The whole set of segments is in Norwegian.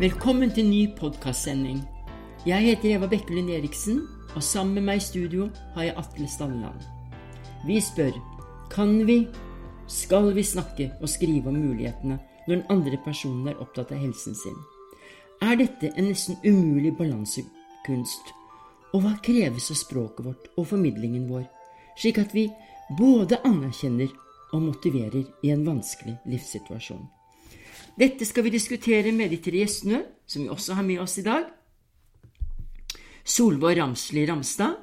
Velkommen til ny podkastsending. Jeg heter Eva Bekkelund Eriksen, og sammen med meg i studio har jeg Atle Stalleland. Vi spør kan vi, skal vi snakke og skrive om mulighetene når den andre personen er opptatt av helsen sin? Er dette en nesten umulig balansekunst? Og hva kreves av språket vårt og formidlingen vår, slik at vi både anerkjenner og motiverer i en vanskelig livssituasjon? Dette skal vi diskutere med de tre gjestene, som vi også har med oss i dag. Solvår Ramsli Ramstad,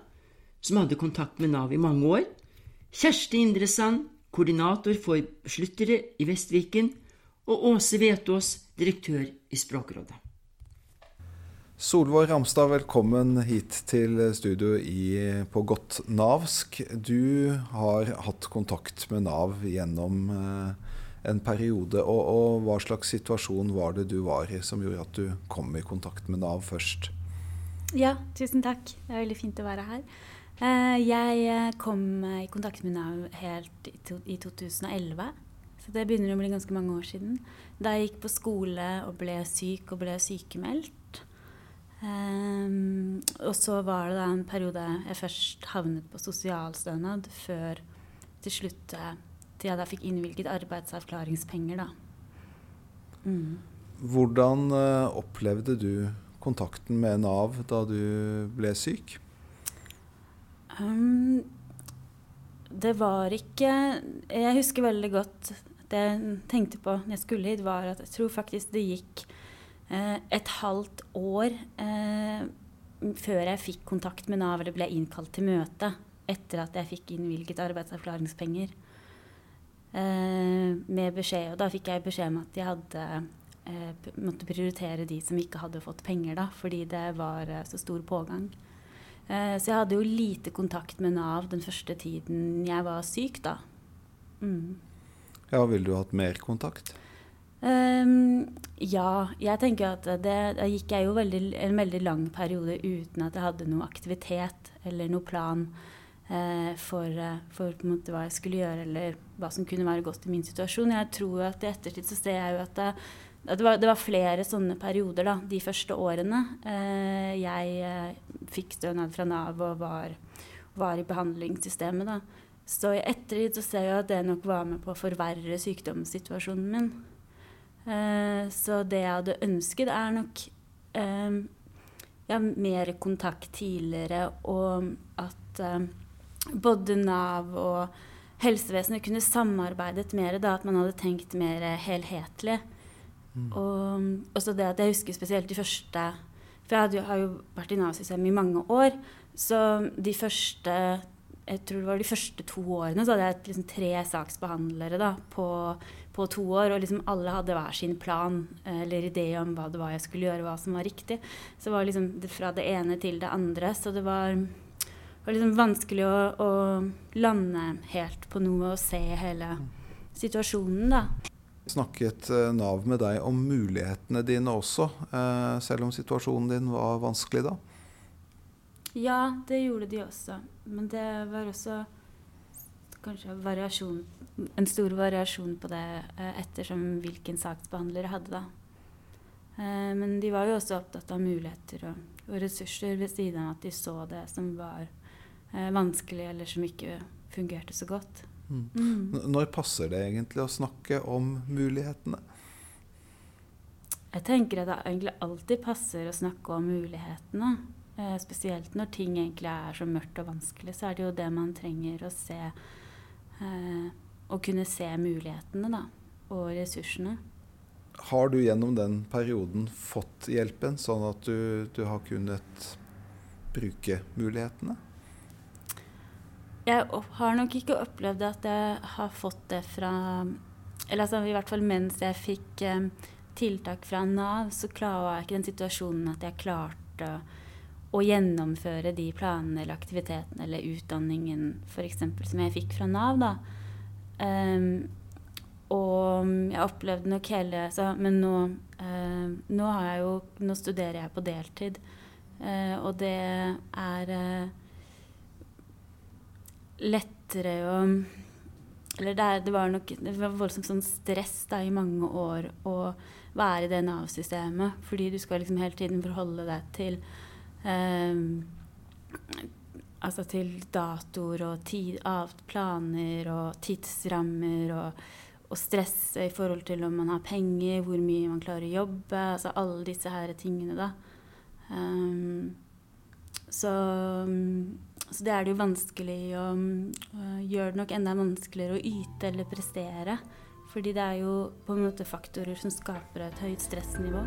som hadde kontakt med Nav i mange år. Kjersti Indresand, koordinator for besluttere i Vestviken. Og Åse Vetås, direktør i Språkrådet. Solvår Ramstad, velkommen hit til studio i, på Godt navsk. Du har hatt kontakt med Nav gjennom eh, en periode. Og, og, hva slags situasjon var det du var i som gjorde at du kom i kontakt med Nav først? Ja, tusen takk. Det er veldig fint å være her. Eh, jeg eh, kom i kontakt med Nav helt i 2011. Så det begynner å bli ganske mange år siden. Da jeg gikk på skole og ble syk og ble sykemeldt. Og så var det da en periode jeg først havnet på sosialstønad, før til slutt til jeg da fikk innvilget arbeidsavklaringspenger, da. Mm. Hvordan uh, opplevde du kontakten med Nav da du ble syk? Um, det var ikke Jeg husker veldig godt det jeg tenkte på når jeg skulle hit, var at jeg tror faktisk det gikk eh, et halvt år eh, før jeg fikk kontakt med Nav eller ble innkalt til møte etter at jeg fikk innvilget arbeidsavklaringspenger. Eh, med beskjed, og da fikk jeg beskjed om at jeg hadde eh, måtte prioritere de som ikke hadde fått penger, da, fordi det var eh, så stor pågang. Eh, så jeg hadde jo lite kontakt med Nav den første tiden jeg var syk, da. Mm. Ja, ville du hatt mer kontakt? Um, ja, jeg tenker at det, da gikk jeg jo veldig, en veldig lang periode uten at jeg hadde noe aktivitet eller noe plan eh, for, på en måte, hva jeg skulle gjøre, eller hva som kunne være godt i min situasjon. Jeg tror at i ettertid så ser jeg jo at det, at det, var, det var, flere sånne perioder da, de første årene. Eh, jeg eh, fikk stønad fra Nav og var, var i behandlingssystemet. da. Så i ettertid så ser jeg at det nok var med på å forverre sykdomssituasjonen min. Eh, så det jeg hadde ønsket, er nok eh, ja, mer kontakt tidligere, og at eh, både Nav og helsevesenet kunne samarbeidet mer, da, at man hadde tenkt mer helhetlig. Mm. Og også det at jeg husker spesielt de første For jeg hadde, har jo vært i Nav-systemet i mange år. Så de første jeg tror det var de første to årene så hadde jeg liksom tre saksbehandlere da, på, på, to år. Og liksom alle hadde hver sin plan eller idé om hva det var jeg skulle gjøre, hva som var riktig. Så det var liksom fra det ene til det andre. Så det var var liksom vanskelig å, å, lande helt på noe og se hele situasjonen, da. Snakket eh, Nav med deg om mulighetene dine også, eh, selv om situasjonen din var vanskelig da? Ja, det gjorde de også. Men det var også kanskje variasjon, en stor variasjon på det eh, ettersom hvilken saksbehandler jeg hadde, da. Men de var jo også opptatt av muligheter og, og ressurser ved siden av at de så det som var eh, vanskelig, eller som ikke fungerte så godt. Mm. Mm. Når passer det egentlig å snakke om mulighetene? Jeg tenker at det egentlig alltid passer å snakke om mulighetene. Eh, spesielt når ting egentlig er så mørkt og vanskelig, så er det jo det man trenger å se. Eh, å kunne se mulighetene, da. Og ressursene. Har du gjennom den perioden fått hjelpen, sånn at du, du har kunnet bruke mulighetene? Jeg har nok ikke opplevd at jeg har fått det fra Eller altså, i hvert fall mens jeg fikk um, tiltak fra Nav, så var jeg ikke den situasjonen at jeg klarte å gjennomføre de planene eller aktivitetene eller utdanningen f.eks. som jeg fikk fra Nav. da. Um, og jeg opplevde nok hele så, Men nå, uh, nå, jo, nå, studerer jeg på deltid, uh, og det er uh, lettere å Eller det, det, var nok det var voldsomt sånn stress da, i mange år å være i det Nav-systemet. Fordi du skal liksom hele tiden forholde deg til eh, Altså til datoer og tid, planer og tidsrammer og, og stress i forhold til om man har penger, hvor mye man klarer å jobbe. Altså alle disse her tingene, da. Um, så, så, det er det jo vanskelig å uh, Gjør det nok enda vanskeligere å yte eller prestere. Fordi det er jo på en måte faktorer som skaper et høyt stressnivå.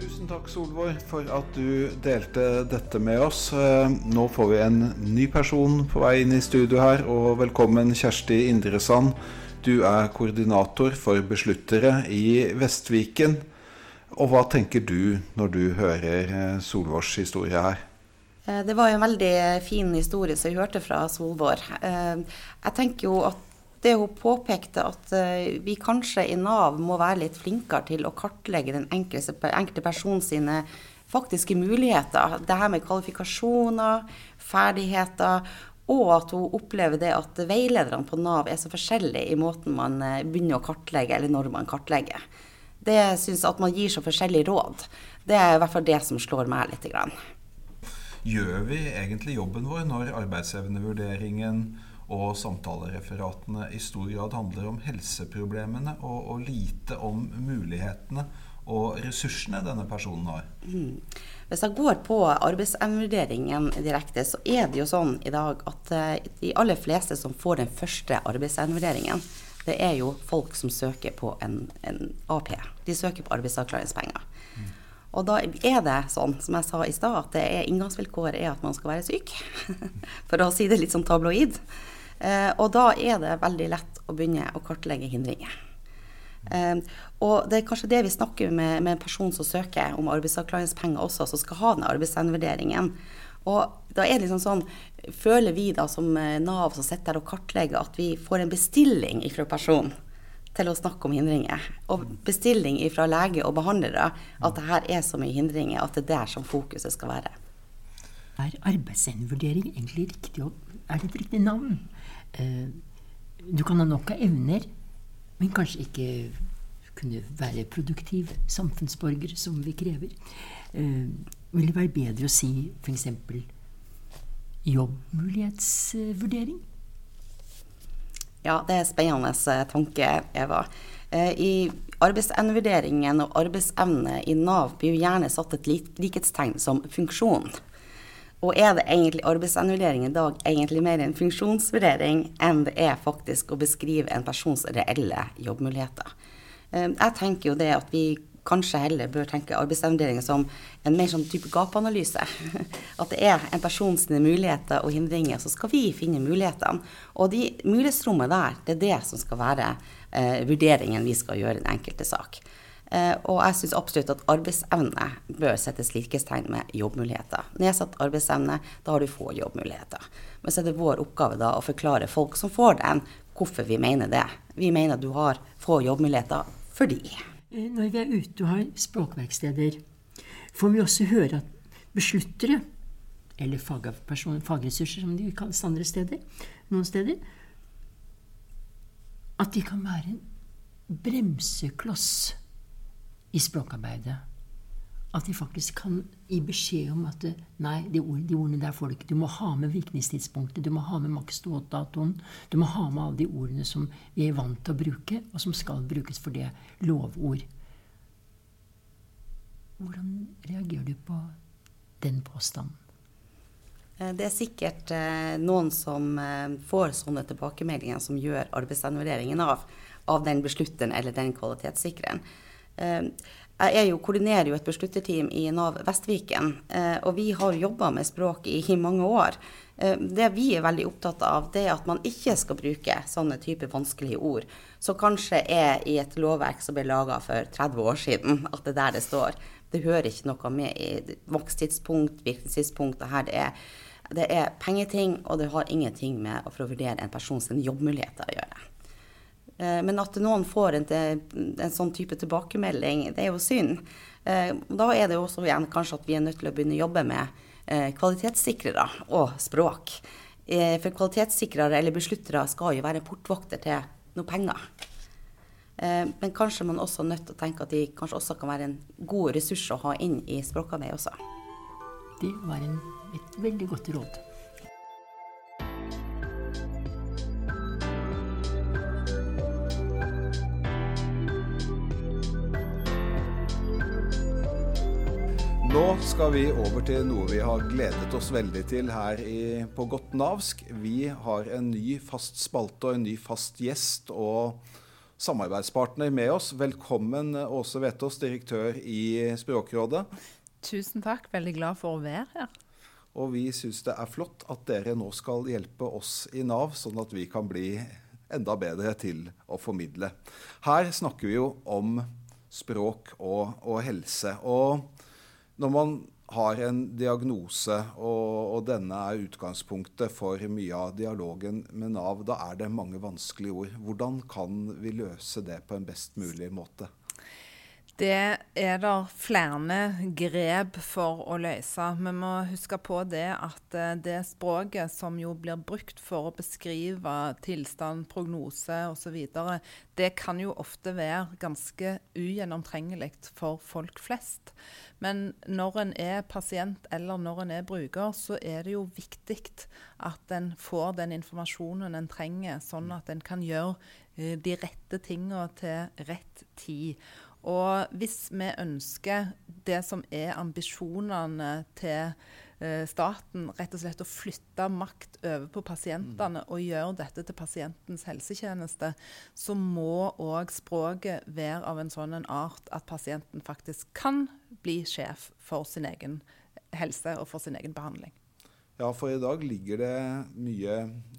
Tusen takk, Solvor, for at du delte dette med oss. Eh, nå får vi en ny person på vei inn i studio her, og velkommen Kjersti Indresand. Du er koordinator for besluttere i Vestviken. Og hva tenker du når du hører eh, Solvårs historie her? Eh, det var en veldig fin historie som jeg hørte fra Solvår. Eh, jeg tenker jo at det hun påpekte, at vi kanskje i Nav må være litt flinkere til å kartlegge den enkelte, enkelte person sine faktiske muligheter. Det her med kvalifikasjoner, ferdigheter, og at hun opplever det at veilederne på Nav er så forskjellige i måten man begynner å kartlegge, eller når man kartlegger. Det syns at man gir så forskjellige råd. Det er i hvert fall det som slår meg litt. Grann. Gjør vi egentlig jobben vår når arbeidsevnevurderingen og samtalereferatene i stor grad handler om helseproblemene og, og lite om mulighetene og ressursene denne personen har? Mm. Hvis jeg går på arbeidsevnevurderingen direkte, så er det jo sånn i dag at eh, de aller fleste som får den første arbeidsevnevurderingen, det er jo folk som søker på en, en AP. De søker på arbeidsavklaringspenger. Mm. Og da er det sånn, som jeg sa i stad, at det er inngangsvilkåret er at man skal være syk. For å si det litt sånn tabloid. Eh, og da er det veldig lett å begynne å kartlegge hindringer. Eh, og det er kanskje det vi snakker med, med en person som søker om arbeidsavklaringspenger også, som skal ha den arbeidsevnevurderingen. Og da er det liksom sånn Føler vi da som eh, Nav som sitter der og kartlegger, at vi får en bestilling fra personen til å snakke om hindringer? Og bestilling fra lege og behandlere at det her er så mye hindringer at det er der som fokuset skal være. Er arbeidsevnevurdering egentlig riktig? Er det et riktig navn? Uh, du kan ha nok av evner men kanskje ikke kunne være produktiv samfunnsborger som vi krever. Vil det være bedre å si f.eks. jobbmulighetsvurdering? Ja, det er spennende eh, tanke, Eva. Eh, I arbeidsevnevurderingen og arbeidsevne i Nav blir jo gjerne satt et likhetstegn som funksjon. Og er det egentlig arbeidsevnevurdering i dag egentlig mer en funksjonsvurdering enn det er faktisk å beskrive en persons reelle jobbmuligheter? Eh, jeg tenker jo det at vi kanskje heller bør tenke arbeidsevnevurdering som en mer sånn type gapanalyse. At det er en persons muligheter og hindringer, så skal vi finne mulighetene. Og de mulighetsrommet der, det er det som skal være eh, vurderingen vi skal gjøre i den enkelte sak. Eh, og jeg syns absolutt at arbeidsevne bør settes likestegn med jobbmuligheter. Nedsatt arbeidsevne, da har du få jobbmuligheter. Men så er det vår oppgave da å forklare folk som får den, hvorfor vi mener det. Vi mener at du har få jobbmuligheter fordi. Eh, når vi er ute og har språkverksteder, får vi også høre at besluttere, eller fagressurser som de kalles andre steder, noen steder, at de kan være en bremsekloss i språkarbeidet. At de faktisk kan gi beskjed om at nei, de, ord, de ordene der får du ikke. Du må ha med virkningstidspunktet, du må ha med maks. Du må ha med alle de ordene som vi er vant til å bruke, og som skal brukes for det lovord. Hvordan reagerer du på den påstanden? Eh, det er sikkert eh, noen som eh, får sånne tilbakemeldinger som gjør arbeidsevnevurderingen av, av den beslutteren eller den kvalitetssikreren. Jeg jo, koordinerer jo et beslutterteam i Nav Vestviken, eh, og vi har jobba med språk i, mange år. Eh, det vi er veldig opptatt av, det er at man ikke skal bruke sånne typer vanskelige ord, som kanskje er i et lovverk som ble laga for 30 år siden, at det er der det står. Det hører ikke noe med i vokstidspunkt, virkningstidspunkt. Det, her, det, er, det er pengeting, og det har ingenting med å vurdere en persons jobbmuligheter å gjøre. Eh, men at noen får en, en, sånn type tilbakemelding, det er jo synd. Eh, da er det jo også igjen kanskje at vi er nødt til å begynne å jobbe med eh, kvalitetssikrere og språk. For kvalitetssikrere eller besluttere skal jo være portvokter til noe penger. Men kanskje man også er nødt til å tenke at de kanskje også kan være en god ressurs å ha inn i språkarbeidet også. Det var en, et veldig godt råd. Skal vi over til noe vi har gledet oss veldig til her i, på Godt navsk. Vi har en ny fast spalte og en ny fast gjest og samarbeidspartner med oss. Velkommen Åse Vetås, direktør i Språkrådet. Tusen takk. Veldig glad for å være her. Og vi syns det er flott at dere nå skal hjelpe oss i Nav, sånn at vi kan bli enda bedre til å formidle. Her snakker vi jo om språk og, og helse. Og når man har en diagnose, og, og, denne er utgangspunktet for mye av dialogen med Nav, da er det mange vanskelige ord. Hvordan kan vi løse det på en best mulig måte? Det er det flere grep for å løse. Vi må huske på det at eh, det språket som jo blir brukt for å beskrive tilstand, prognose osv., det kan jo ofte være ganske ugjennomtrengelig for folk flest. Men når en er pasient eller når en er bruker, så er det jo viktig at en får den informasjonen en trenger, sånn at en kan gjøre eh, de rette tingene til rett tid. Og hvis vi ønsker det som er ambisjonene til eh, staten, rett og slett å flytte makt over på pasientene mm. og gjøre dette til pasientens helsetjeneste, så må òg språket være av en sånn art at pasienten faktisk kan bli sjef for sin egen helse og for sin egen behandling. Ja, for i dag ligger det mye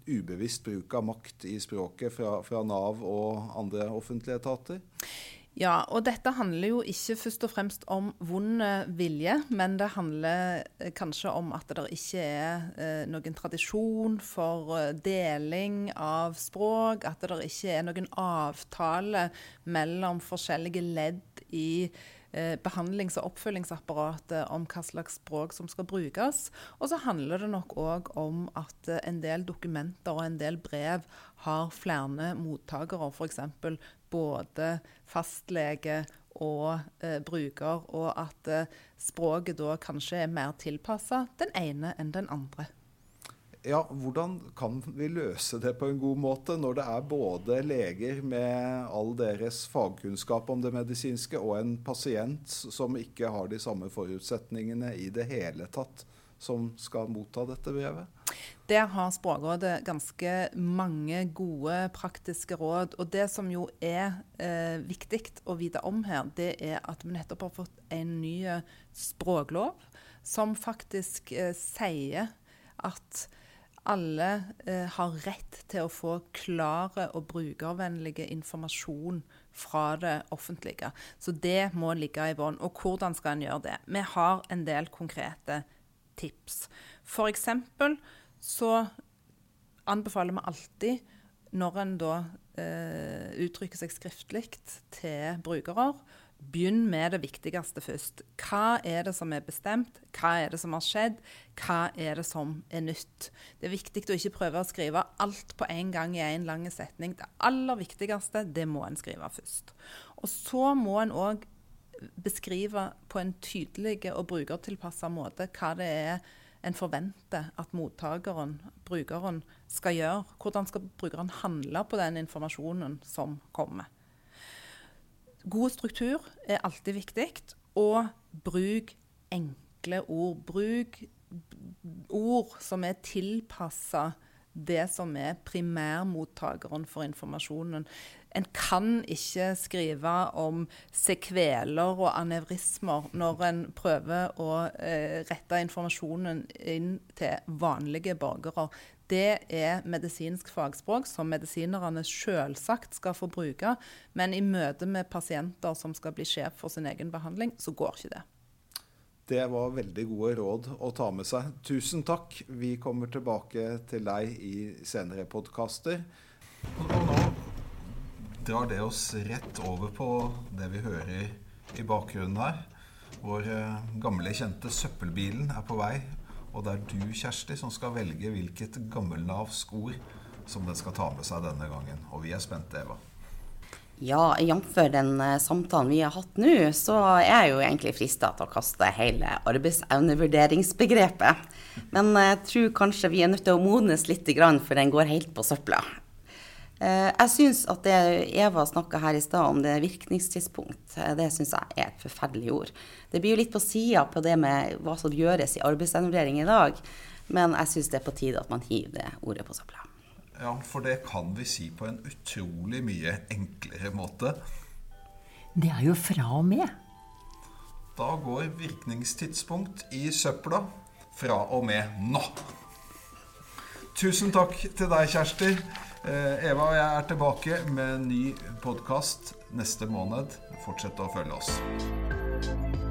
ubevisst bruk av makt i språket fra, fra Nav og andre offentlige etater? Ja, og dette handler jo ikke først og fremst om vond vilje, men det handler eh, kanskje om at det ikke er eh, noen tradisjon for eh, deling av språk, at det ikke er noen avtale mellom forskjellige ledd i eh, behandlings- og oppfølgingsapparatet om hva slags språk som skal brukes. Og så handler det nok òg om at eh, en del dokumenter og en del brev har flere mottakere, f.eks både fastlege og eh, bruker, og at eh, språket da kanskje er mer tilpassa den ene enn den andre. Ja, Hvordan kan vi løse det på en god måte, når det er både leger med all deres fagkunnskap om det medisinske, og en pasient som ikke har de samme forutsetningene i det hele tatt, som skal motta dette brevet? Der har Språkrådet ganske mange gode praktiske råd. Og det som jo er eh, viktig å vite om her, det er at vi nettopp har fått en ny språklov som faktisk eh, sier at alle eh, har rett til å få klare og brukervennlige informasjon fra det offentlige. Så det må ligge i bånn. Og hvordan skal en gjøre det? Vi har en del konkrete tips. F.eks så anbefaler vi alltid, når en da eh, uttrykker seg skriftlig til brukere, begynn med det viktigste først. Hva er det som er bestemt? Hva er det som har skjedd? Hva er det som er nytt? Det er viktig å ikke prøve å skrive alt på en gang i en lang setning. Det aller viktigste, det må en skrive først. Og så må en òg beskrive på en tydelig og brukertilpassa måte hva det er en forventer at mottakeren, brukeren, skal gjøre. Hvordan skal brukeren handle på den informasjonen som kommer. God struktur er alltid viktig, og bruk enkle ord. Bruk ord som er tilpassa det som er primærmottakeren for informasjonen. En kan ikke skrive om sekveler og anevrismer når en prøver å eh, rette informasjonen inn til vanlige borgere. Det er medisinsk fagspråk som medisinerne selvsagt skal få bruke, men i møte med pasienter som skal bli sjef for sin egen behandling, så går ikke det. Det var veldig gode råd å ta med seg. Tusen takk. Vi kommer tilbake til deg i senere podkaster. Og nå drar det oss rett over på det vi hører i bakgrunnen her. Vår eh, gamle, kjente søppelbilen er på vei Og det er du, Kjersti, som skal velge hvilket gammelnavsk ord som den skal ta med seg denne gangen. Og vi er spente, Eva. Ja, jf. den uh, samtalen vi har hatt nå, så er jeg jo egentlig frista til å kaste hele arbeidsevnevurderingsbegrepet. Men jeg tror kanskje vi er nødt til å modnes litt, for den går helt på søpla. Uh, jeg syns at det Eva snakka her i stad om det virkningstidspunkt, uh, det syns jeg er et forferdelig ord. Det blir jo litt på sida på det med hva som gjøres i arbeidsevnevurdering i dag, men jeg syns det er på tide at man hiver det ordet på søpla. Ja, for det kan vi si på en utrolig mye enklere måte. Det er jo fra og med. Da går virkningstidspunkt i søpla fra og med nå. Tusen takk til deg, Kjersti. Eh, Eva og jeg er tilbake med en ny podkast neste måned. Fortsett å følge oss.